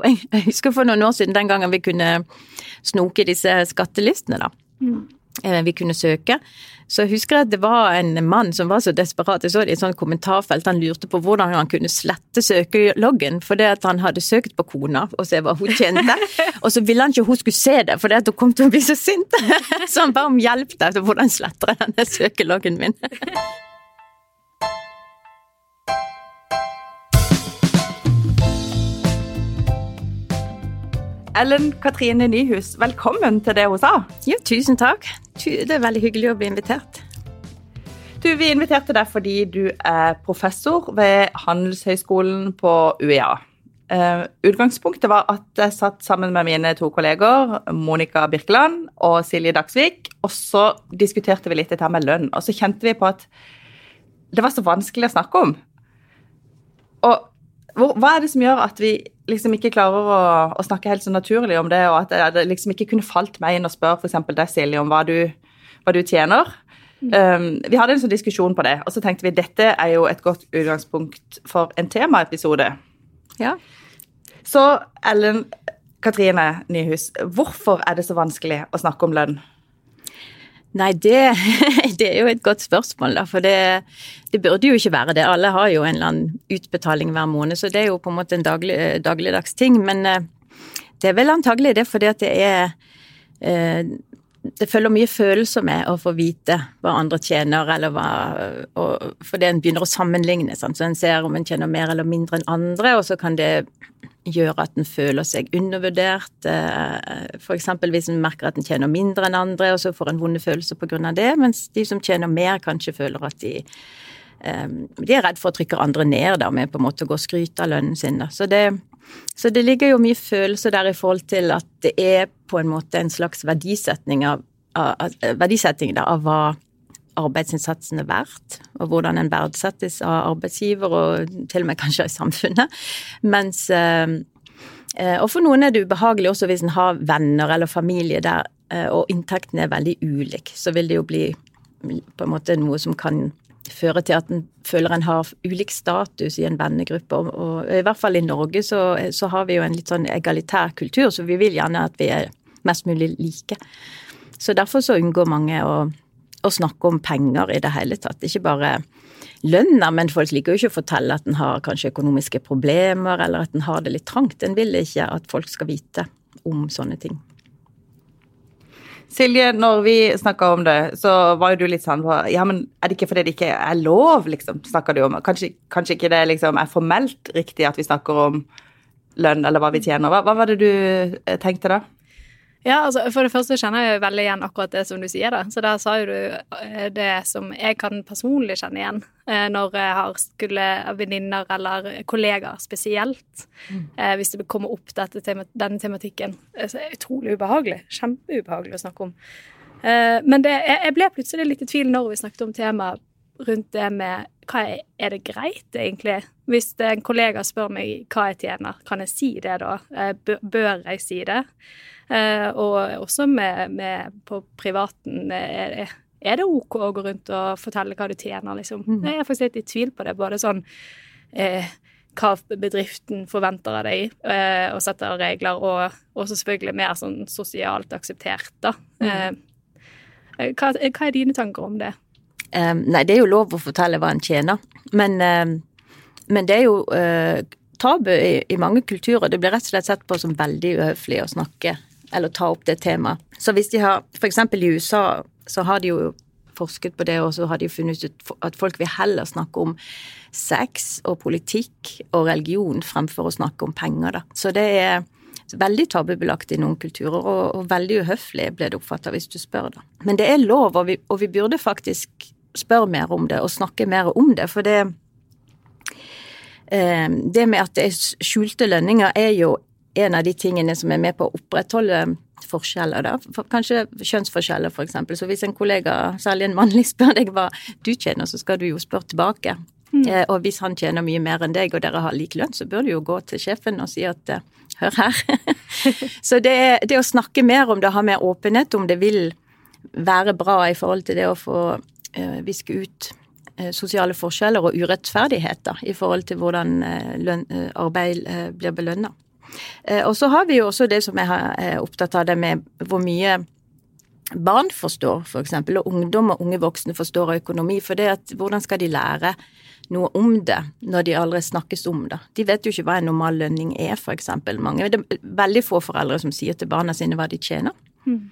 Jeg, jeg husker for noen år siden, den gangen vi kunne snoke disse skattelistene, da. Mm. Vi kunne søke. Så jeg husker at det var en mann som var så desperat. Jeg så det i et sånt kommentarfelt. Han lurte på hvordan han kunne slette søkeloggen fordi at han hadde søkt på kona og se hva hun tjente. Og så ville han ikke hun skulle se det, for hun kom til å bli så sint. Så han ba om hjelp der til hvordan sletter jeg denne søkeloggen min. Ellen Katrine Nyhus, velkommen til det hun sa. Jo, tusen takk. Det er veldig hyggelig å bli invitert. Du, Vi inviterte deg fordi du er professor ved Handelshøyskolen på UiA. Eh, utgangspunktet var at jeg satt sammen med mine to kolleger, Monica Birkeland og Silje Dagsvik, og så diskuterte vi litt dette med lønn. Og så kjente vi på at det var så vanskelig å snakke om. Og hva er det som gjør at vi liksom ikke klarer å, å snakke helt så naturlig om det, og at det, liksom ikke kunne falt meg inn og spørre f.eks. deg, Silje, om hva du, hva du tjener? Um, vi hadde en sånn diskusjon på det, og så tenkte vi dette er jo et godt utgangspunkt for en temaepisode. Ja. Så Ellen Katrine Nyhus, hvorfor er det så vanskelig å snakke om lønn? Nei, det, det er jo et godt spørsmål, da. For det, det burde jo ikke være det. Alle har jo en eller annen utbetaling hver måned, så det er jo på en måte en daglig, dagligdags ting. Men eh, det er vel antagelig det fordi at det er eh, det følger mye følelser med å få vite hva andre tjener, eller hva og, Fordi en begynner å sammenligne, sant? så en ser om en tjener mer eller mindre enn andre, og så kan det gjøre at en føler seg undervurdert. F.eks. For eksempel hvis en merker at en tjener mindre enn andre, og så får en vonde følelser av det, mens de som tjener mer, kanskje føler at de eh, de er redd for å trykke andre ned da, med på en måte å gå og skryte av lønnen sin. Da. Så, det, så det ligger jo mye følelse der i forhold til at det er på en måte en slags verdisetning av, av, av, verdisetting da, av hva arbeidsinnsatsen er verdt, og hvordan en verdsettes av arbeidsgiver og til og med kanskje i samfunnet. Mens eh, eh, Og for noen er det ubehagelig også hvis en har venner eller familie der, eh, og inntekten er veldig ulik. Så vil det jo bli på en måte noe som kan føre til at en føler en har ulik status i en vennegruppe. Og, og i hvert fall i Norge så, så har vi jo en litt sånn egalitær kultur, så vi vil gjerne at vi er mest mulig like. Så derfor så unngår mange å, å snakke om penger i det hele tatt. Ikke bare lønna, men folk liker jo ikke å fortelle at en har kanskje økonomiske problemer, eller at en har det litt trangt. En vil ikke at folk skal vite om sånne ting. Silje, når vi snakka om det, så var jo du litt sånn Ja, men er det ikke fordi det ikke er lov, liksom? Snakker du om Kanskje, kanskje ikke det liksom er formelt riktig at vi snakker om lønn eller hva vi tjener. Hva, hva var det du eh, tenkte da? Ja, altså For det første kjenner jeg veldig igjen akkurat det som du sier. da. Så der sa jo du eh, det som jeg kan personlig kjenne igjen eh, når jeg har skulle venninner eller kollegaer spesielt. Mm. Hvis det kommer opp dette, denne tematikken. Så er det utrolig ubehagelig. Kjempeubehagelig å snakke om. Men det, jeg ble plutselig litt i tvil når vi snakket om temaet rundt det med hva er, er det greit, egentlig? Hvis en kollega spør meg hva jeg tjener, kan jeg si det da? Bør jeg si det? Uh, og også med, med på privaten er, er, det OK å gå rundt og fortelle hva du tjener, liksom? Mm. Jeg er faktisk litt i tvil på det. Både sånn eh, hva bedriften forventer av deg, eh, og setter regler, og også selvfølgelig mer sånn sosialt akseptert, da. Mm. Eh, hva, hva, er dine tanker om det? Um, nei, det er jo lov å fortelle hva en tjener, men, um, men det er jo uh, tabu i, i, mange kulturer. Det blir rett og slett sett på som veldig uhøflig å snakke eller ta opp det temaet. Så hvis de har F.eks. i USA så har de jo forsket på det, og så har de funnet ut at folk vil heller snakke om sex og politikk og religion fremfor å snakke om penger, da. Så det er veldig tabubelagt i noen kulturer, og, og veldig uhøflig ble det oppfatta hvis du spør, da. Men det er lov, og vi, og vi burde faktisk spørre mer om det og snakke mer om det, for det eh, Det med at det er skjulte lønninger, er jo en av de tingene som er med på å opprettholde forskjeller, da. Kanskje kjønnsforskjeller, for eksempel. Så hvis en kollega, særlig en mannlig, spør deg hva du tjener, så skal du jo spørre tilbake. Mm. Eh, og hvis han tjener mye mer enn deg, og dere har lik lønn, så bør du jo gå til sjefen og si at eh, hør her. så det, det, å snakke mer om det, ha mer åpenhet om det, vil være bra i forhold til det å få eh, viske ut uh, sosiale forskjeller og urettferdigheter i forhold til hvordan uh, arbeid blir belønna. Eh, og så har vi jo også det som jeg er opptatt av, det med hvor mye barn forstår, f.eks., for og ungdom og unge voksne forstår økonomi. For det at hvordan skal de lære noe om det når de aldri snakkes om det? De vet jo ikke hva en normal lønning er, f.eks. Mange. Det er veldig få foreldre som sier til barna sine hva de tjener. Mm.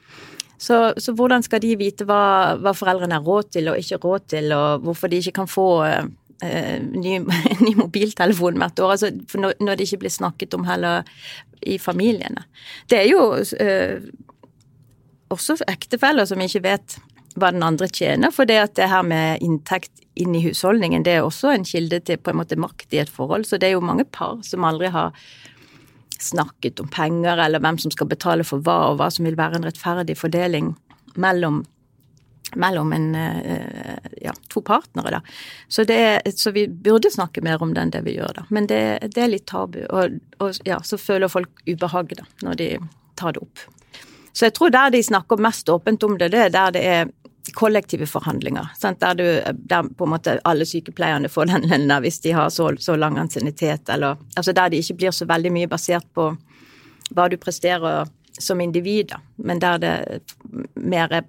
Så, så, hvordan skal de vite hva, hva, foreldrene har råd til og ikke råd til, og hvorfor de ikke kan få eh, ny, ny, mobiltelefon hvert år? Altså, når, det ikke blir snakket om heller i familiene. Det er jo eh, også ektefeller som ikke vet hva den andre tjener. For det at det her med inntekt inn i husholdningen, det er også en kilde til på en måte makt i et forhold. Så det er jo mange par som aldri har snakket om penger, eller hvem som skal betale for hva, og hva som vil være en rettferdig fordeling mellom, mellom en, eh, ja, to partnere. Da. Så, det, så, vi burde snakke mer om det enn det vi gjør, da. Men det, det er litt tabu. Og, og ja, så føler folk ubehag da, når de tar det opp. Så jeg tror der de snakker mest åpent om det, det er der det er kollektive forhandlinger. Sant? Der, du, der på en måte alle sykepleierne får den lønna hvis de har så, så lang ansiennitet, altså der det ikke blir så veldig mye basert på hva du presterer som individ, da, men der det mer er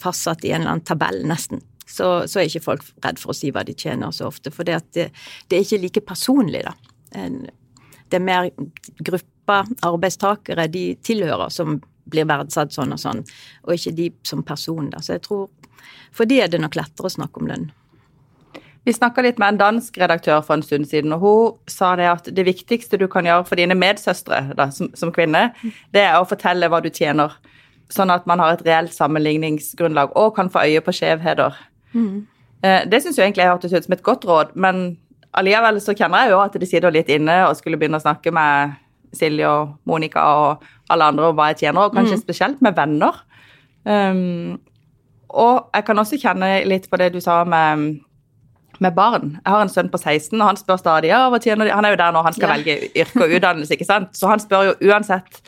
fastsatt i en eller annen tabell, nesten. Så, så er ikke folk redd for å si hva de tjener så ofte, for det, det, det er ikke like personlig, da. Det er mer grupper arbeidstakere de tilhører, som blir verdsatt sånn og sånn, og ikke de som person. Da. Så jeg tror For de er det nok lettere å snakke om lønn. Vi snakka litt med en dansk redaktør for en stund siden, og hun sa det at det viktigste du kan gjøre for dine medsøstre da, som, som, kvinne, det er å fortelle hva du tjener. Sånn at man har et reelt sammenligningsgrunnlag og kan få øye på skjevheter. Mm. Det syns jeg egentlig hørtes ut som et godt råd, men allikevel så kjenner jeg jo at det sitter litt inne og skulle begynne å snakke med Silje og Monica og alle andre om hva jeg tjener, og kanskje mm. spesielt med venner. Um, og jeg kan også kjenne litt på det du sa med, med barn. Jeg har en sønn på 16, og han spør stadig ja, hva tjener de? Han er jo der når han skal ja. velge yrke og utdannelse, ikke sant? Så han spør jo uansett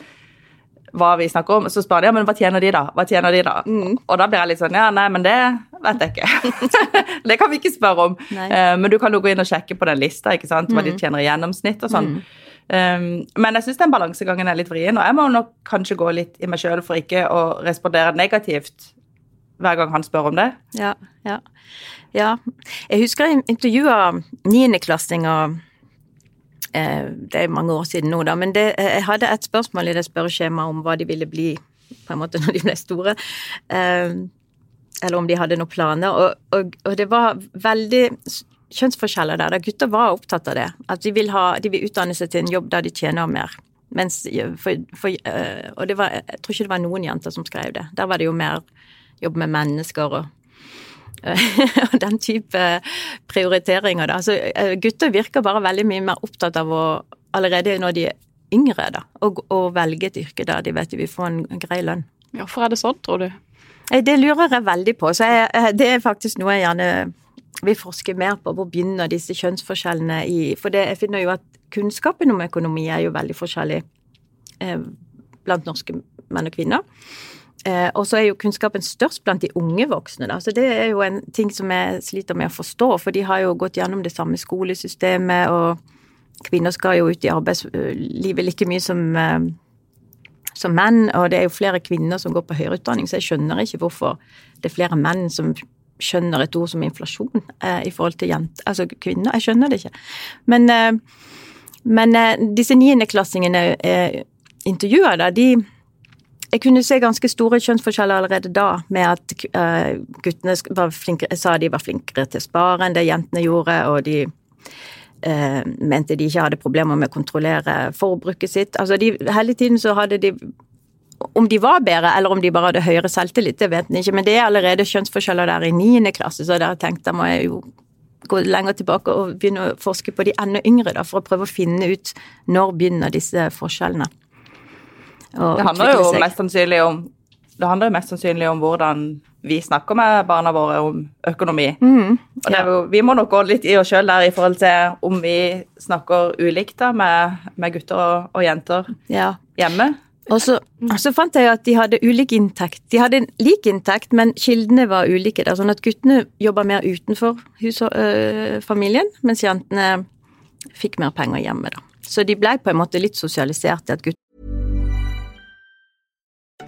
hva vi snakker om, så spør de ja, men hva tjener de da? Hva tjener de da? Mm. Og da blir jeg litt sånn ja, nei, men det vet jeg ikke. det kan vi ikke spørre om. Uh, men du kan jo gå inn og sjekke på den lista, ikke sant, hva mm. de tjener i gjennomsnitt og sånn. Mm. Um, men jeg syns den balansegangen er litt vrien, og jeg må nok kanskje gå litt i meg sjøl for ikke å respondere negativt hver gang han spør om det. Ja, ja. ja. Jeg husker jeg intervjua niendeklassinger eh, Det er mange år siden nå, da, men det, jeg hadde et spørsmål i det spørreskjemaet om hva de ville bli på en måte når de ble store. Eh, eller om de hadde noen planer. Og, og, og det var veldig kjønnsforskjeller der. der Gutter var opptatt av det. At de vil, ha, de vil utdanne seg til en jobb der de tjener mer. Mens, for, for, og var, jeg tror ikke det var noen jenter som skrev det. Der var det jo mer jobb med mennesker og, og den type prioriteringer. Da. Altså, øh, gutter virker bare veldig mye mer opptatt av å allerede når de er yngre, da, å velge et yrke der de vet de vil få en, grei lønn. Hvorfor er det sånn, tror du? Det lurer jeg veldig på. Så jeg, det er faktisk noe jeg gjerne vil forske mer på hvor begynner disse kjønnsforskjellene i For det, jeg finner jo at kunnskapen om økonomi er jo veldig forskjellig eh, blant norske menn og kvinner. Eh, og så er jo kunnskapen størst blant de unge voksne. Da. Så det er jo en ting som jeg sliter med å forstå, for de har jo gått gjennom det samme skolesystemet, og kvinner skal jo ut i arbeidslivet like mye som, eh, som menn, og det er jo flere kvinner som går på høyere utdanning, så jeg skjønner ikke hvorfor det er flere menn som skjønner et ord som inflasjon eh, i forhold til jenter, altså kvinner. Jeg skjønner det ikke. Men, eh, men eh, disse niendeklassingene eh, intervjuer, da, de jeg kunne se ganske store kjønnsforskjeller allerede da, med at uh, guttene flinkere, sa de var flinkere til å spare enn det jentene gjorde, og de uh, mente de ikke hadde problemer med å kontrollere forbruket sitt. Altså de, Hele tiden så hadde de om de var bedre, eller om de bare hadde høyere selvtillit, det vet en ikke. Men det er allerede kjønnsforskjeller der i niende klasse, så da tenkte jeg må jeg jo gå lenger tilbake og begynne å forske på de enda yngre, da, for å prøve å finne ut når begynner disse forskjellene. Det handler jo mest sannsynlig om det mest sannsynlig om hvordan vi snakker med barna våre om økonomi. Mm, ja. jo, vi må nok gå litt i oss sjøl der i forhold til om vi snakker ulikt da med, med gutter og, og jenter ja. hjemme. Og så, så, fant jeg at de hadde ulik inntekt. De hadde lik inntekt, men kildene var ulike. Der, sånn at guttene jobba mer utenfor hus og, øh, familien, mens jentene fikk mer penger hjemme. da. så de ble på en måte litt sosialisert i at gutter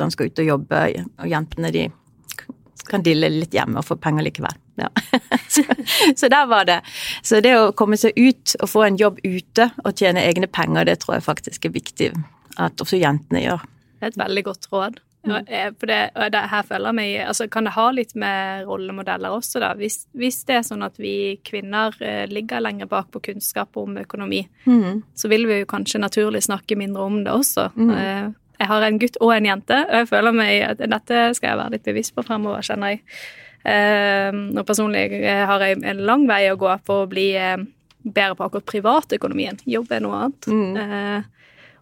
han skal ut og jobbe, og jentene de kan dille litt hjemme og få penger likevel. Ja. så, så der var det. Så det å komme seg ut og få en jobb ute og tjene egne penger, det tror jeg faktisk er viktig at også jentene gjør. Det er et veldig godt råd. Og, det, og det, her føler jeg meg, altså Kan det ha litt med rollemodeller også, da? Hvis, hvis det er sånn at vi kvinner eh, ligger lenger bak på kunnskap om økonomi, Mm. så vil vi jo kanskje naturlig snakke mindre om det også. Eh, Jeg har en gutt og en jente, og jeg føler meg at dette skal jeg være litt bevisst på fremover, kjenner jeg. Eh, og personlig har jeg en lang vei å gå for å bli eh, bedre på akkurat privatøkonomien. Jobb er noe annet. Eh,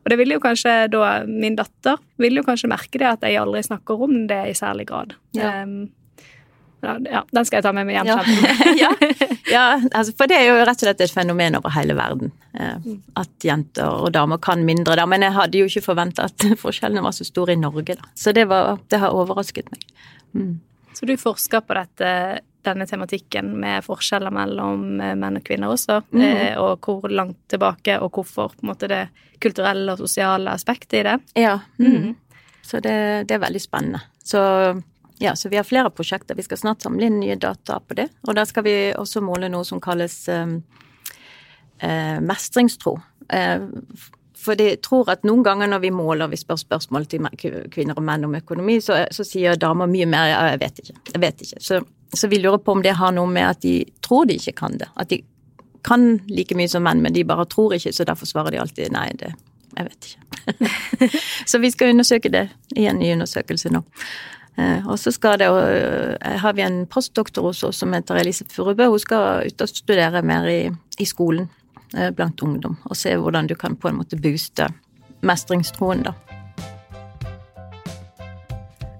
og det vil jo kanskje da Min datter vil jo kanskje merke det at jeg aldri snakker om det i særlig grad. Ja. Um, ja, den skal jeg ta med meg hjem. Ja. ja, ja altså, for det er jo rett og slett et fenomen over hele verden. Eh, at jenter og damer kan mindre da. Men jeg hadde jo ikke forventa at forskjellene var så store i Norge, da. Så det, var, det har overrasket meg. Så du forsker på dette, denne tematikken med forskjeller mellom eh, menn og kvinner også, mm. og hvor langt tilbake, og hvorfor på en måte det kulturelle og sosiale aspektet i det. Ja. Mm. Så det, det er veldig spennende. Så ja, så vi har flere prosjekter. Vi skal snart samle inn nye data på det. Og da skal vi også måle noe som kalles um, eh, mestringstro. Eh, for jeg tror at noen ganger når vi måler, vi spør spørsmål til kvinner og menn om økonomi, så, så sier damer mye mer ja, jeg vet ikke. Jeg vet ikke. Så, så vi lurer på om det har noe med at de tror de ikke kan det. At de kan like mye som menn, men de bare tror ikke, så derfor svarer de alltid nei, det jeg vet ikke. så vi skal undersøke det i en ny undersøkelse nå. Eh, Og så skal det, eh, har vi en postdoktor hos oss som heter Elise Furubø. Hun skal ut og studere mer i, i skolen eh, blant ungdom, og se hvordan du kan på en måte booste mestringstroen, da.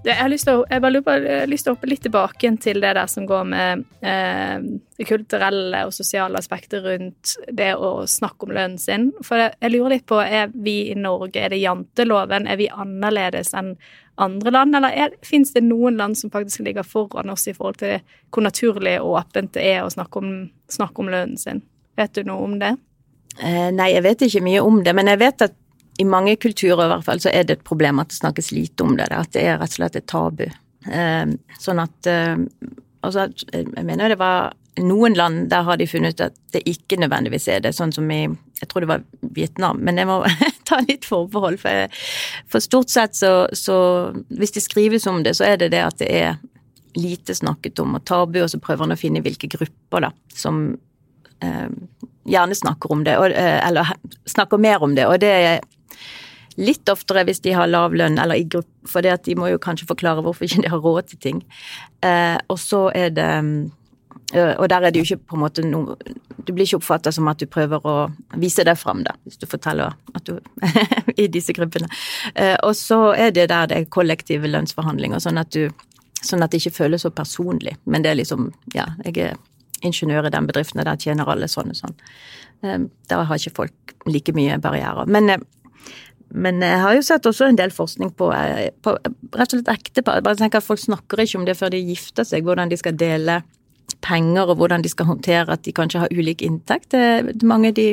Jeg har lyst til å, bare lyst til å hoppe litt tilbake til det der som går med eh, det kulturelle og sosiale aspektet rundt det å snakke om lønnen sin. For jeg, lurer litt på, er vi i Norge, er det janteloven, er vi annerledes enn andre land, eller fins det noen land som faktisk ligger foran oss i forhold til hvor naturlig og åpent det er å snakke om, snakke om lønnen sin? Vet du noe om det? Eh, Nei, jeg vet ikke mye om det, men jeg vet at i mange kulturer i hvert fall så er det et problem at det snakkes lite om det. At det er rett og slett et tabu. Eh, Sånn at eh, Altså, jeg mener det var noen land der har de funnet at det ikke nødvendigvis er det, sånn som i Jeg tror det var Vietnam, men jeg må ta litt forbehold, for, jeg, for stort sett så, så Hvis det skrives om det, så er det det at det er lite snakket om, og tabu, og så prøver en å finne hvilke grupper da, som eh, gjerne snakker om det, og, eh, eller snakker mer om det, og det er litt oftere hvis de har lav lønn, eller i gruppe, for de må jo kanskje forklare hvorfor ikke de har råd til ting. Eh, og så er det eh, Og der er det jo ikke på en måte noe Du blir ikke oppfatta som at du prøver å vise deg fram, da, hvis du forteller at du I disse gruppene. Eh, og så er det der det er kollektive lønnsforhandlinger, sånn at du Sånn at det ikke føles så personlig. Men det er liksom Ja, jeg er ingeniør i den bedriften, og der tjener alle sånn og sånn. Eh, Der har ikke folk like mye barrierer. Men men jeg har jo sett også en del forskning på, eh, på rett og slett ektepar. Bare tenk at Folk snakker ikke om det før de gifter seg, hvordan de skal dele penger, og hvordan de skal håndtere at de kanskje har ulik inntekt. Det, mange de,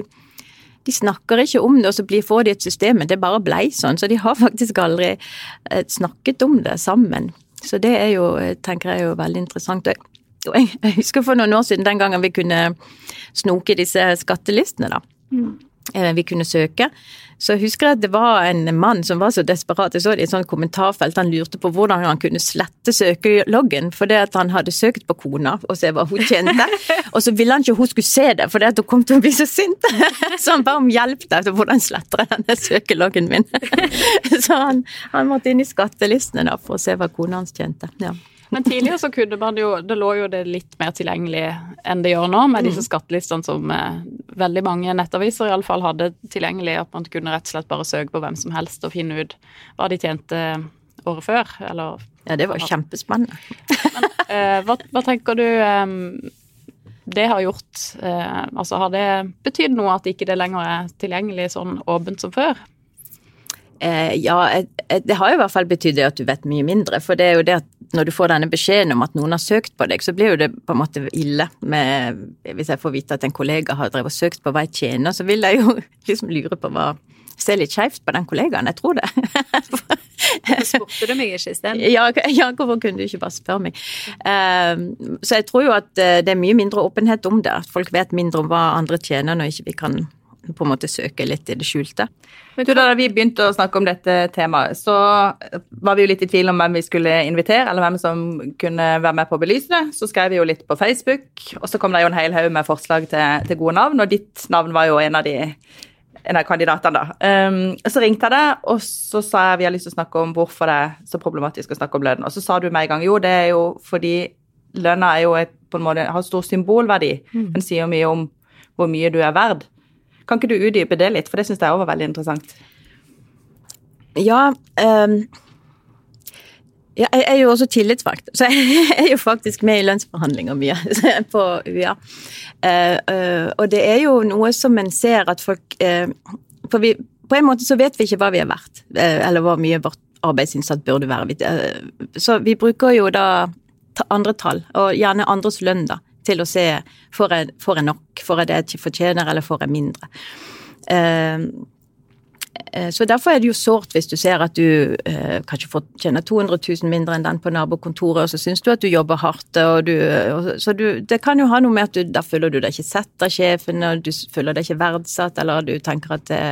de snakker ikke om det, og så blir, får de et system, men det bare blei sånn. Så de har faktisk aldri eh, snakket om det sammen. Så det er jo, eh, tenker jeg, er jo veldig interessant. Og jeg, jeg husker for noen år siden, den gangen vi kunne snoke disse skattelistene, da. eh, vi kunne søke. Så jeg husker at det var en mann som var så desperat. Jeg så det i et sånt kommentarfelt. Han lurte på hvordan han kunne slette søkeloggen fordi at han hadde søkt på kona og se hva hun tjente. og så ville han ikke hun skulle se det, fordi at hun kom til å bli så sint. så han ba om hjelp der til hvordan sletter jeg denne søkeloggen min. så han, han måtte inn i skattelistene da for å se hva kona hans tjente. Ja. Men tidligere så kunne man jo Det lå jo det litt mer tilgjengelig enn det gjør nå, med disse skattelistene som eh, veldig mange nettaviser iallfall hadde tilgjengelig. At man kunne rett og slett bare søke på hvem som helst og finne ut hva de tjente året før, eller Ja, det var kjempespennende. Men eh, hva, hva tenker du eh, det har gjort? Eh, altså Har det betydd noe at ikke det lenger er tilgjengelig sånn åpent som før? Eh, ja, eh, det har jo i hvert fall betydd at du vet mye mindre. For det er jo det at når du får denne beskjeden om at noen har søkt på deg, så blir jo det på en måte ille med Hvis jeg får vite at en kollega har drevet og søkt på hva jeg tjener, så vil jeg jo liksom lure på hva Se litt skeivt på den kollegaen, jeg tror det. Hvorfor spurte du meg ikke isteden? Ja, ja, hvorfor kunne du ikke bare spørre meg? Um, så jeg tror jo at det er mye mindre åpenhet om det. At folk vet mindre om hva andre tjener når ikke vi kan på en måte søke litt i det skjulte. Men Du, da vi begynte å snakke om dette temaet, så var vi jo litt i tvil om hvem vi skulle invitere, eller hvem som kunne være med på å belyse det. Så skrev vi jo litt på Facebook, og så kom det jo en hel haug med forslag til, til, gode navn, og ditt navn var jo en av de en av kandidatene, da. Um, så ringte jeg deg, og så sa jeg vi har lyst til å snakke om hvorfor det er så problematisk å snakke om lønn. Og så sa du med en gang jo, det er jo fordi lønna er jo et, på en måte, har stor symbolverdi. Mm. Den sier mye om hvor mye du er verd. Kan ikke du utdype det litt, for det syns jeg òg var veldig interessant. Ja, um, ja, jeg er jo også tillitsvalgt, så jeg er jo faktisk med i lønnsforhandlinger mye på UiA. Uh, uh, og det er jo noe som en ser at folk uh, For vi, på en måte så vet vi ikke hva vi er verdt, eller hvor mye vårt arbeidsinnsats burde være. Så vi bruker jo da andre tall, og gjerne andres lønn, da til å se får jeg, får jeg nok, får jeg det jeg fortjener, eller får jeg mindre. Uh, så Derfor er det jo sårt hvis du ser at du eh, kanskje får tjene 200 000 mindre enn den på nabokontoret, og så syns du at du jobber hardt. og du, og, så du, Det kan jo ha noe med at du, da føler du deg ikke sett av sjefen, og du føler deg ikke verdsatt, eller du tenker at det,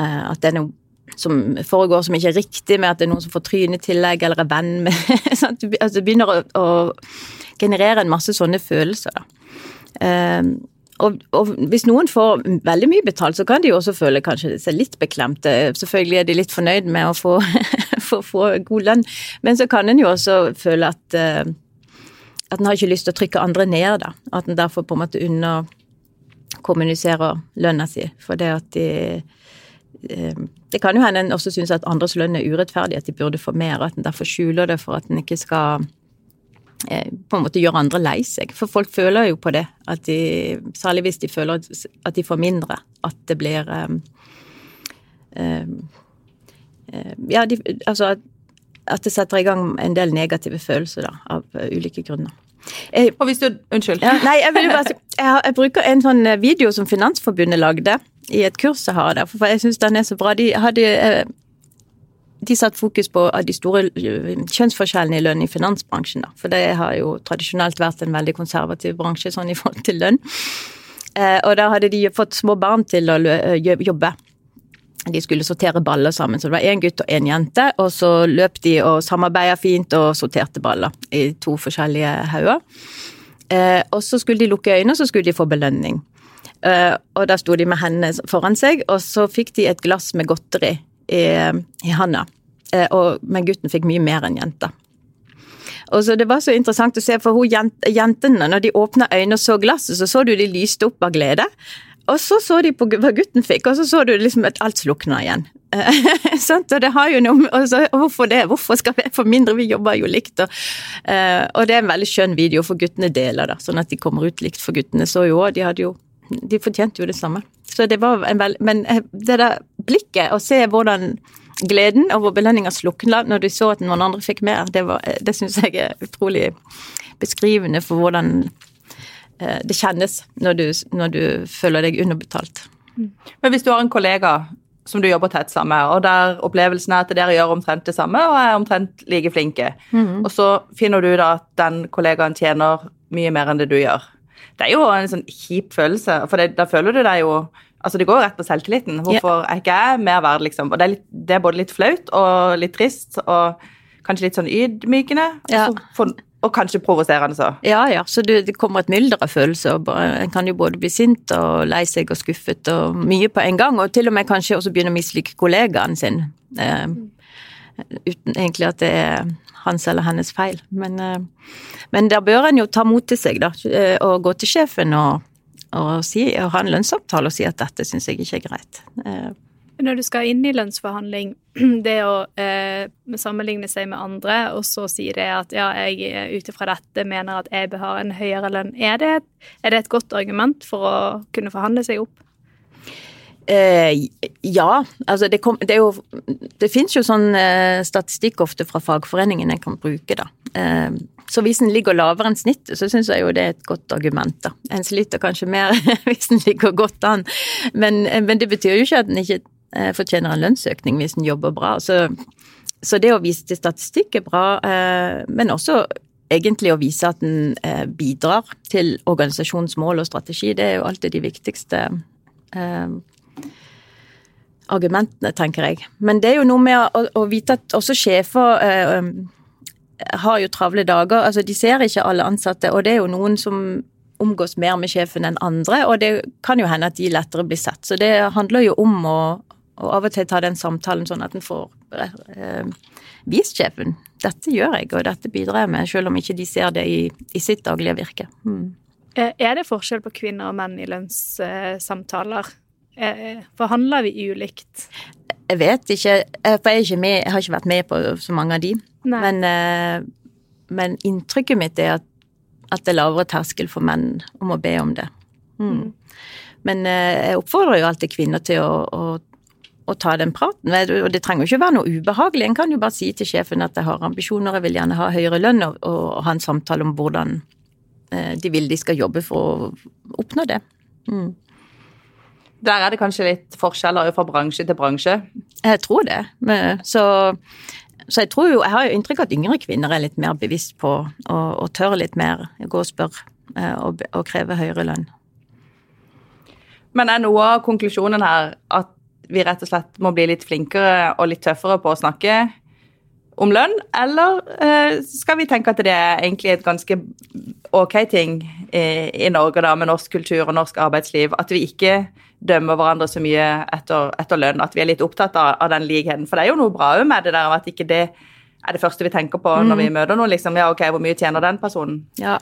eh, at det er noe som foregår som ikke er riktig, med at det er noen som får trynetillegg eller er venn med sant? Du altså, begynner å, å generere en masse sånne følelser. da. Um, og, og, hvis noen får veldig mye betalt, så kan de også føle kanskje seg litt beklemte. Selvfølgelig er de litt fornøyd med å få, få, få god lønn, men så kan en jo også føle at uh, at en har ikke lyst til å trykke andre ned, da. At en derfor på en måte underkommuniserer lønna si. For det at de Det kan jo hende en også syns at andres lønn er urettferdig, at de burde få mer. At en derfor skjuler det for at en ikke skal Eh, på en måte gjøre andre lei seg. For folk føler jo på det, at de, særlig hvis de føler at de får mindre, at det blir um, um, Ja, de, altså at det setter i gang en del negative følelser da, av uh, ulike grunner. Jeg, og hvis du Unnskyld. Ja, nei, jeg, vil bare, jeg, jeg, bruker en sånn video som Finansforbundet lagde i et kurs jeg har der, for jeg syns den er så bra. De hadde uh, de satte fokus på de store kjønnsforskjellene i lønn i finansbransjen. Da. For det har jo tradisjonelt vært en veldig konservativ bransje sånn i forhold til lønn. Eh, og da hadde de fått små barn til å jobbe. De skulle sortere baller sammen, så det var én gutt og én jente. Og så løp de og samarbeida fint og sorterte baller i to forskjellige hauger. Eh, og så skulle de lukke øynene, og så skulle de få belønning. Eh, og da sto de med hendene foran seg, og så fikk de et glass med godteri i, i handa. Eh, men gutten fikk mye mer enn jenta. Og så Det var så interessant å se, for hun, jentene, når de åpna øynene og så glasset, så så du de lyste opp av glede. Og så så de på hva gutten fikk, og så så du liksom at alt slukna igjen. og det har jo noe og så, Hvorfor det? Hvorfor skal vi få mindre? Vi jobber jo likt. Og, og det er en veldig skjønn video, for guttene deler, da, sånn at de kommer ut likt. For guttene så jo òg, de hadde jo De fortjente jo det samme. Så det var en veld... Men eh, det der blikket, å se hvordan gleden over belønninga slukna når du så at noen andre fikk mer, det, var, eh, det syns jeg er utrolig beskrivende for hvordan eh, det kjennes når du, når du føler deg underbetalt. Men hvis du har en kollega som du jobber tett sammen med, og der opplevelsen er at dere gjør omtrent det samme og er omtrent like flinke, mm. og så finner du da at den kollegaen tjener mye mer enn det du gjør. Det er jo en sånn kjip følelse, for det, da føler du deg jo Altså, Det går jo rett på selvtilliten. Hvorfor er ikke jeg mer verd, liksom? Og det er, litt, det er, både litt flaut og litt trist, og kanskje litt sånn ydmykende. Ja. For, og kanskje provoserende så. Ja, ja. Så det, det kommer et mylder av følelser. En kan jo både bli sint og lei seg og skuffet og mye på en gang. Og til og med kanskje også begynne å mislike kollegaen sin. Uten egentlig at det er hans eller hennes feil. Men, eh, men der bør en jo ta mot til seg, da, eh, og gå til sjefen og, og, si, og ha en lønnsavtale og si at dette syns jeg ikke er greit. Eh, Når du skal inn i lønnsforhandling, det å eh, sammenligne seg med andre, og så si det at ja, jeg ut ifra dette mener at jeg bør ha en høyere lønn, er det, er det et godt argument for å kunne forhandle seg opp? Eh, ja, altså det, kom, det, er jo Det fins jo sånn eh, statistikk ofte fra fagforeningen en kan bruke, da. Eh, så hvis en ligger lavere enn snittet, så syns jeg jo det er et godt argument, da. En sliter kanskje mer hvis en ligger godt an, men, eh, men, det betyr jo ikke at en ikke eh, fortjener en lønnsøkning hvis en jobber bra. Så, så, det å vise til statistikk er bra, eh, men også egentlig å vise at en bidrar til organisasjonens mål og strategi. Det er jo alltid de viktigste argumentene, tenker jeg. Men det er jo noe med å, å vite at også sjefer eh, har jo travle dager. Altså, de ser ikke alle ansatte, og det er jo noen som omgås mer med sjefen enn andre, og det kan jo hende at de lettere blir sett. Så det handler jo om å, å av og til ta den samtalen sånn at en får eh, vist sjefen dette gjør jeg, og dette bidrar jeg med, selv om ikke de ser det i, i sitt daglige virke. Hmm. Er det forskjell på kvinner og menn i lønnssamtaler? Eh, forhandler vi ulikt? Jeg vet ikke, eh, for jeg, med, jeg, har ikke vært med på så mange av de. Men, eh, men, inntrykket mitt er at, at, det er lavere terskel for menn om å be om det. Mm. mm. Men jeg oppfordrer jo alltid kvinner til å, å, å, ta den praten. Og det trenger jo ikke være noe ubehagelig. En kan jo bare si til sjefen at jeg har ambisjoner, jeg vil gjerne ha høyere lønn, og, og ha en samtale om hvordan de vil de skal jobbe for å oppnå det. Mm. Der er det kanskje litt forskjeller fra bransje til bransje? Jeg tror det. Så, så jeg tror jo Jeg har jo inntrykk av at yngre kvinner er litt mer bevisst på å, og tør litt mer gå og spørre eh, og, og kreve høyere lønn. Men er noe av konklusjonen her at vi rett og slett må bli litt flinkere og litt tøffere på å snakke om lønn, eller eh, skal vi tenke at det er egentlig et ganske ok ting i, i Norge da, med norsk kultur og norsk arbeidsliv, at vi ikke dømmer hverandre så mye etter, etter, lønn, at vi er litt opptatt av, av den likheten. For det er jo noe bra med det der, at ikke det er det første vi tenker på når mm. vi møter noen. liksom, ja ok, Hvor mye tjener den personen? Ja,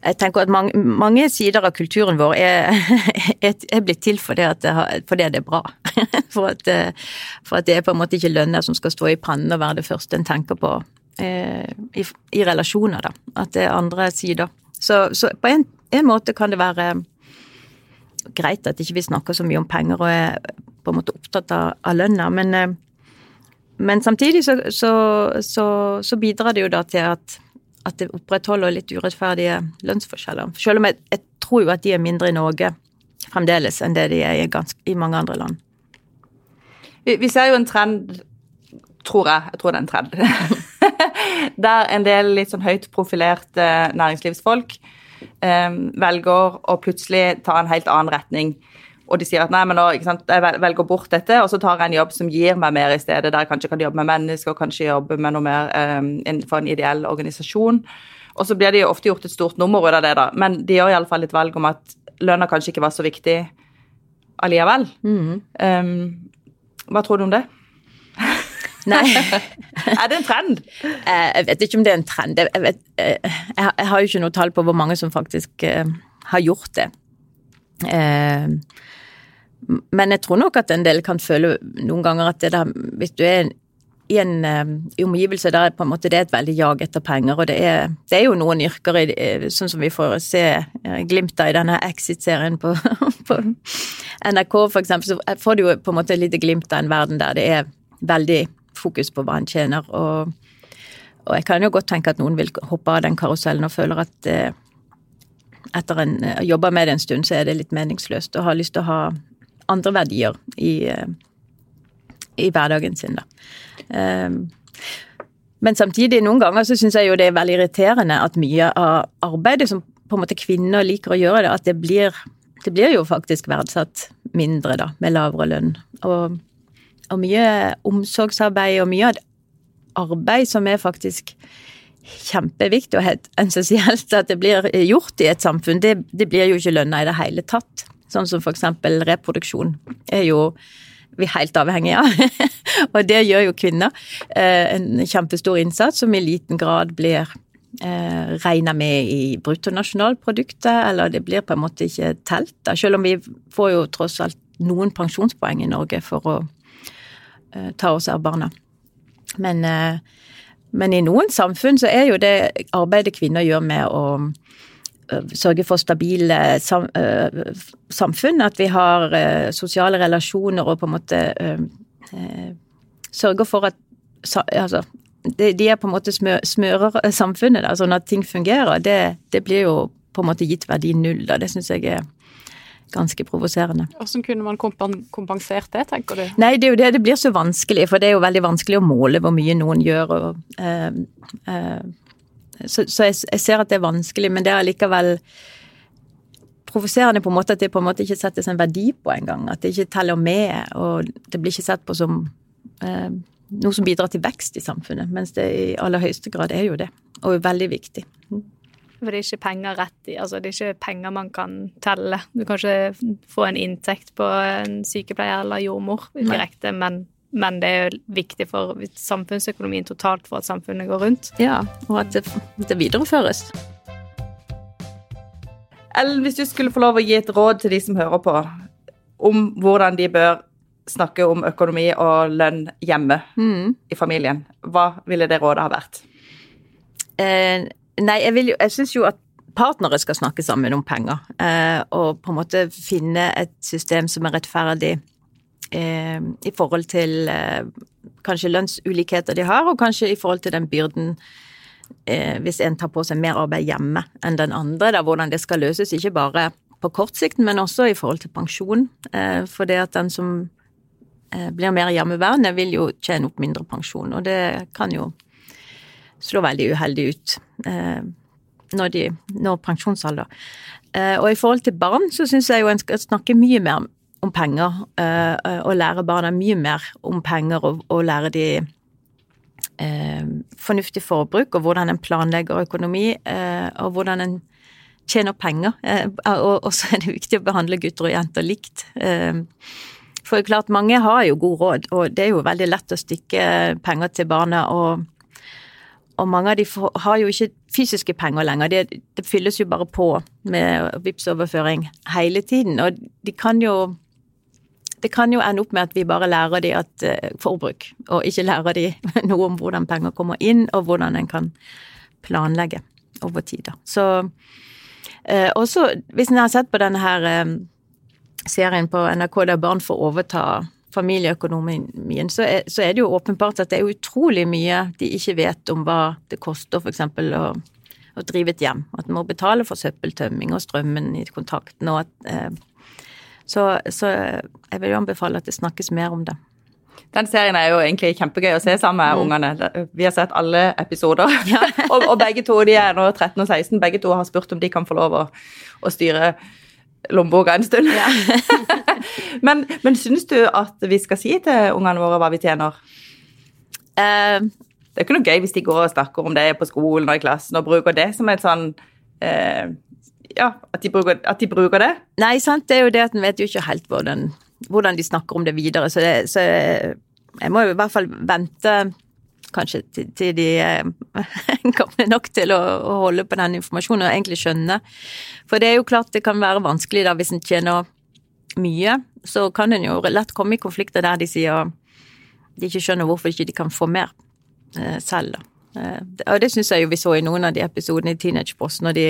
jeg tenker at mange, mange sider av kulturen vår er, er blitt til fordi, det, for det er bra. For at, for at, det er på en måte ikke lønner som skal stå i pannen og være det første en tenker på eh, i, i, relasjoner, da. At det er andre sider. Så, så på en, en måte kan det være greit at ikke vi snakker så mye om penger og er på en måte opptatt av, av lønna, men, eh, men samtidig så, så, så, så, bidrar det jo da til at, at det opprettholder litt urettferdige lønnsforskjeller. Selv om jeg, jeg, tror jo at de er mindre i Norge fremdeles enn det de er i, ganske, i mange andre land. Vi, vi, ser jo en trend, tror jeg, jeg tror det er en trend, der en del litt sånn høyt profilerte næringslivsfolk eh, velger å plutselig ta en helt annen retning. Og de sier at nei, men nå, jeg velger bort dette, og så tar jeg en jobb som gir meg mer i stedet, der jeg kanskje kan jobbe med mennesker, kanskje jobbe med noe mer eh, innenfor en ideell organisasjon. Og så blir det jo ofte gjort et stort nummer ut av det, da. Men de gjør iallfall et valg om at lønna kanskje ikke var så viktig allikevel. Mm. Um, hva tror du om det? Nei. er det en trend? Eh, jeg vet ikke om det er en trend. Jeg, vet, eh, jeg har jo ikke noe tall på hvor mange som faktisk uh, har gjort det. Men jeg tror nok at en del kan føle noen ganger at det der, hvis du er i en omgivelse der på en måte det er et veldig jag etter penger, og det er, det er jo noen yrker i, sånn som vi får se glimt av i denne Exit-serien på, på, NRK for eksempel, så får du jo på en måte et lite glimt av en verden der det er veldig fokus på hva han tjener. Og, og, jeg kan jo godt tenke at noen vil hoppe av den karusellen og føler at eh, etter en har jobba med det en stund, så er det litt meningsløst og har lyst til å ha andre verdier i, eh, i hverdagen sin, da. Um, men samtidig, noen ganger så syns jeg jo det er veldig irriterende at mye av arbeidet som på en måte kvinner liker å gjøre, det, at det blir, det blir jo faktisk verdsatt mindre, da, med lavere lønn. Og og mye omsorgsarbeid og mye arbeid som er faktisk kjempeviktig og helt essensielt at det blir gjort i et samfunn, det, det blir jo ikke lønna i det hele tatt. Sånn som eksempel reproduksjon er jo vi helt avhengige av. og det gjør jo kvinner. Eh, en kjempestor innsats som i liten grad blir eh, regna med i bruttonasjonalproduktet, eller det blir på en måte ikke telt. Da. Selv om vi får jo tross alt noen pensjonspoeng i Norge for å ta oss av barna. Men, eh, men i noen samfunn så er jo det arbeidet kvinner gjør med å eh, sørge for stabile eh, samfunn, at vi har eh, sosiale relasjoner og på en måte eh, eh, sørger for at altså, de er på en måte smører samfunnet, da, sånn at ting fungerer. Det, det blir jo på en måte gitt verdi null, da. Det syns jeg er ganske provoserende. Hvordan kunne man kompensert det, tenker du? Nei, det er jo det det blir så vanskelig, for det er jo veldig vanskelig å måle hvor mye noen gjør. Og, eh, eh, så så jeg, jeg ser at det er vanskelig, men det er allikevel provoserende på en måte at det på en måte ikke settes en verdi på engang. At det ikke teller med, og det blir ikke sett på som eh, noe som bidrar til vekst i samfunnet. Mens det i aller høyeste grad er jo det, og er veldig viktig. For det er ikke penger rett i Altså, det er ikke penger man kan telle. Du kan ikke få en inntekt på en sykepleier eller jordmor direkte, men, men det er jo viktig for samfunnsøkonomien totalt for at samfunnet går rundt. Ja, og at det, det videreføres. Ellen, hvis du skulle få lov å gi et råd til de som hører på, om hvordan de bør snakke om økonomi og lønn hjemme i familien, hva ville det rådet ha vært? Eh, nei, jeg, vil jeg syns jo at partnere skal snakke sammen om penger. Eh, og på en måte finne et system som er rettferdig eh, i forhold til eh, kanskje lønnsulikheter de har, og kanskje i forhold til den byrden eh, hvis en tar på seg mer arbeid hjemme enn den andre, da, hvordan det skal løses. Ikke bare på kort sikt, men også i forhold til pensjon. Eh, for det at den som eh, blir mer hjemmeværende, vil jo tjene opp mindre pensjon, og det kan jo slå veldig uheldig ut eh, når de når pensjonsalder. Eh, og i forhold til barn så syns jeg jo en skal snakke mye mer om penger, eh, og lære barna mye mer om penger, og, og lære de eh, fornuftig forbruk, og hvordan en planlegger økonomi, eh, og hvordan en tjener penger. Eh, og så er det viktig å behandle gutter og jenter likt. For klart, mange har jo god råd, og det er jo veldig lett å stikke penger til barna. og og mange av de har jo ikke fysiske penger lenger. Det, det fylles jo bare på med Vipps-overføring hele tiden. Og de kan jo Det kan jo ende opp med at vi bare lærer de at eh, forbruk, og ikke lærer de noe om hvordan penger kommer inn, og hvordan en kan planlegge over tid. Så eh, også, hvis en har sett på denne her eh, serien på NRK der barn får overta familieøkonomien, så er, så er det jo åpenbart at det er utrolig mye de ikke vet om hva det koster f.eks. Å, å drive et hjem. At man må betale for søppeltømming og strømmen i kontakten og at eh, så, så jeg vil jo anbefale at det snakkes mer om det. Den serien er jo egentlig kjempegøy å se sammen med ungene. Vi har sett alle episoder. Ja. og, og begge to de er nå 13 og 16. Begge to har spurt om de kan få lov å, å styre lommeboka en stund. men, men syns du at vi skal si til ungene våre hva vi tjener? Uh, Det er ikke noe gøy hvis de går og snakker om det på skolen og i klassen og bruker det som et sånn uh, Ja, at de, bruker, at de bruker det. Nei, sant, det er jo det at en vet jo ikke helt hvordan, hvordan de snakker om det videre, så, det, så jeg må jo i hvert fall vente kanskje til, til de er gamle nok til å, å holde på den informasjonen og egentlig skjønne. For det er jo klart det kan være vanskelig da hvis en tjener mye, så kan en jo lett komme i konflikter der de sier de ikke skjønner hvorfor ikke de kan få mer eh, selv. Eh, og det syns jeg jo vi så i noen av de episodene i Teenage Boss, når de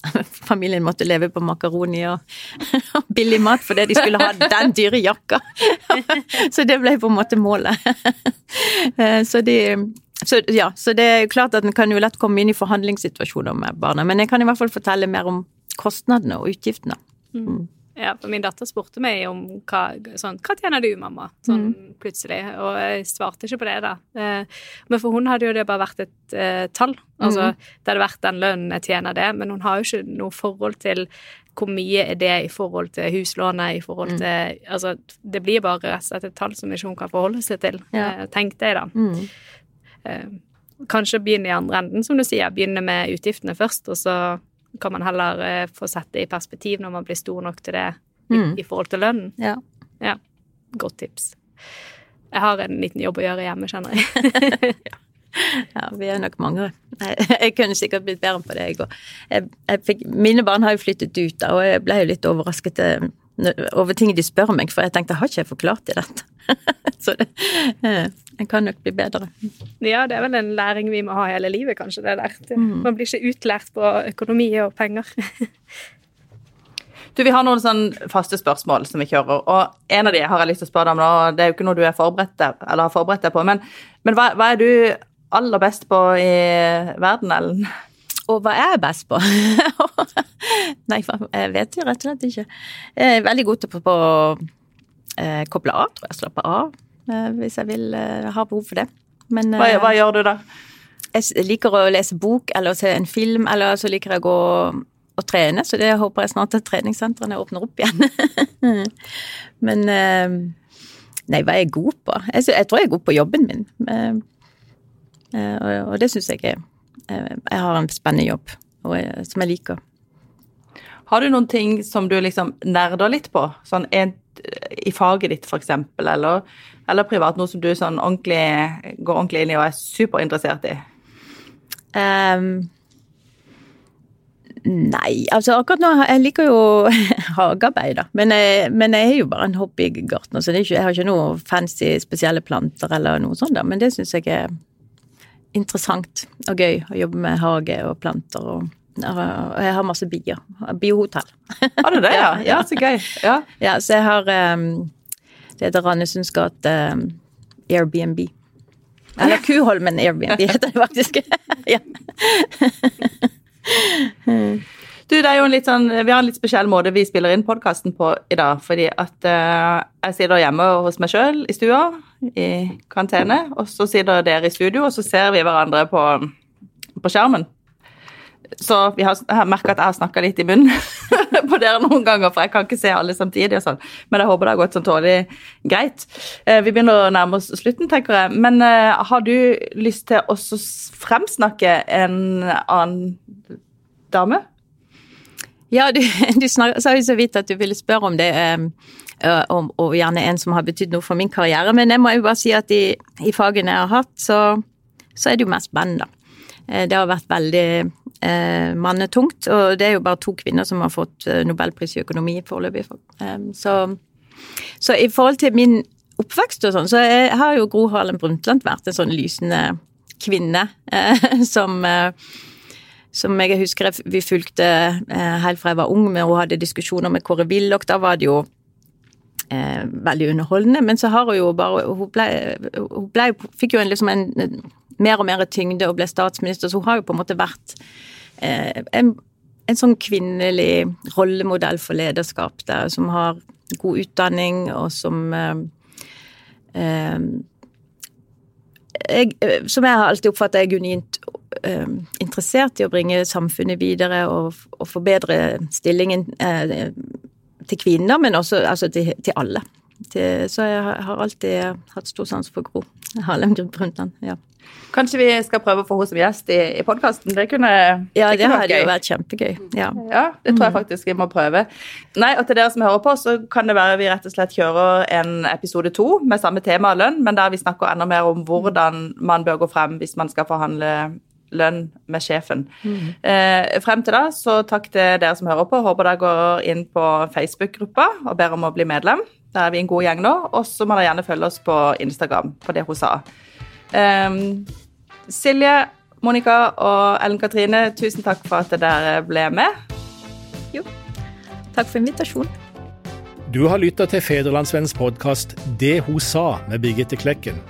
familien måtte leve på makaroni og, og billig mat fordi de skulle ha den dyre jakka. så det ble på en måte målet. Eh, så de så, ja, så det er klart at en kan jo lett komme inn i forhandlingssituasjoner med barna, men jeg kan i hvert fall fortelle mer om kostnadene og utgiftene. Ja, for min datter spurte meg om hva, sånn, hva tjener du, mamma? Sånn plutselig. Og jeg svarte ikke på det, da. Eh, Men for hun hadde jo det bare vært et eh, tall. Altså, det hadde vært den lønnen jeg tjener det, men hun har jo ikke noe forhold til hvor mye er det i forhold til huslånet, i forhold til Altså, det blir bare et tall som ikke hun kan forholde seg til, Ja. eh, tenkte jeg da. Eh, Kanskje begynne i andre enden, som du sier. Begynne med utgiftene først, og så kan man heller eh, få sett det i perspektiv når man blir stor nok til det i, i forhold til lønnen. Ja. Ja, godt tips. jeg har en liten jobb å gjøre hjemme, kjenner jeg. Ja, vi er nok mange. Jeg, kunne sikkert blitt bedre på det, jeg òg. Mine barn har jo flyttet ut, da, og jeg ble jo litt overrasket eh, over ting de spør meg, for jeg tenkte har ikke jeg forklart dem dette? Så det, eh, jeg kan nok bli bedre. Ja, det er vel en læring vi må ha hele livet, kanskje, det der. Mm. Man blir ikke utlært på økonomi og penger. Du, Vi har noen sånn faste spørsmål som vi kjører, og en av de har jeg lyst til å spørre deg om nå. Det er jo ikke noe du er forberedt der, eller har forberedt deg på, men, men hva, hva er du aller best på i verden, Ellen? Og hva er jeg best på? Nei, jeg vet jo rett og slett ikke. Jeg er veldig god til på, på eh, koble av, tror jeg. Slappe av eh, hvis jeg vil eh, ha behov for det. Men Hva, eh, hva gjør du da? jeg liker å lese bok eller se en film, eller så liker jeg å gå og trene, så det håper jeg snart at treningssentrene åpner opp igjen. Men eh, Nei, hva er jeg god på? Jeg, jeg tror jeg er god på jobben min. Eh, og, og det syns jeg er Jeg har en spennende jobb og, som jeg liker. Har du noen ting som du liksom nerder litt på? Sånn en, i faget ditt, eksempel, eller, eller privat? Noe som du sånn ordentlig, går ordentlig inn i og er superinteressert i? Um, nei, altså akkurat nå Jeg liker jo hagearbeid, da. Men jeg, men jeg er jo bare en hobbygartner, så ikke, jeg har ikke noe fancy spesielle planter eller noe sånt, da. Men det syns jeg er interessant og gøy å jobbe med hage og planter og og jeg har masse bier. Biohotell. Har du det, ja? Ja, så gøy. Ja. Ja, så jeg har um, Det heter Randesunds gate um, Airbnb. Eller Kuholmen Airbnb heter det faktisk. ja. Du, det er jo en litt sånn, Vi har en litt spesiell måte vi spiller inn podkasten på i dag. Fordi at uh, jeg sitter hjemme hos meg sjøl i stua i karantene. Og så sitter dere i studio, og så ser vi hverandre på, på skjermen. Så vi har, jeg merka at jeg har snakka litt i munnen på dere noen ganger, for jeg kan ikke se alle samtidig. og sånn. Men jeg håper det har gått sånn tålelig greit. Eh, vi begynner å nærme oss slutten, tenker jeg. Men eh, har du lyst til å fremsnakke en annen dame? Ja, du, du snak- sa jo så vidt at du ville spørre om det, um, og, og gjerne en som har betydd noe for min karriere, men jeg må jo bare si at i, i fagene jeg har hatt, så, så er det jo mest band, da. Eh, Det har vært veldig eh, mannetungt, og det er jo bare to kvinner som har fått eh, nobelpris i økonomi foreløpig. Um, så, så i forhold til min oppvekst og sånn, så jeg, har jo Gro Harlem Brundtland vært en sånn lysende kvinne eh, som eh, som jeg husker vi fulgte eh, helt fra jeg var ung med, hun hadde diskusjoner med Kåre Willoch. Da var det jo eh, veldig underholdende, men så har hun jo bare Hun, ble, hun ble, fikk jo en, liksom en, mer og mer tyngde og ble statsminister, så hun har jo på en måte vært en, en sånn kvinnelig rollemodell for lederskap der, som har god utdanning, og som eh, eh, jeg, eh, som jeg har alltid oppfattet er genuint eh, interessert i å bringe samfunnet videre og, og forbedre stillingen eh, til kvinner, men også altså, til, til alle. Til, så jeg har alltid hatt stor sans for Gro Harlem Brundtland. Ja, Kanskje vi skal prøve å få henne som gjest i, i podkasten? Det kunne ja det vært hadde jo vært kjempegøy. Ja. Ja, det tror jeg faktisk vi må prøve. Nei, og til dere som hører på, så kan det være vi rett og slett kjører en episode to med samme tema lønn, men der vi snakker enda mer om hvordan man bør gå frem hvis man skal forhandle lønn med sjefen. Eh, frem til da, så takk til dere som hører på. Håper dere går inn på Facebook-gruppa og ber om å bli medlem. Der er vi en god gjeng nå. Og så må dere gjerne følge oss på Instagram på det hun sa. Um, Silje, Monica og Ellen Katrine, tusen takk for at dere ble med. Jo, Takk for invitasjonen. Du har lytta til Federlandsvennens podkast 'Det hun sa' med Birgitte Klekken.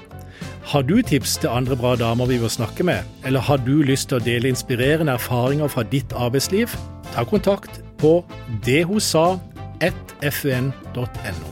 Har du tips til andre bra damer vi bør snakke med, eller har du lyst til å dele inspirerende erfaringer fra ditt arbeidsliv? Ta kontakt på dethosa1fun.no.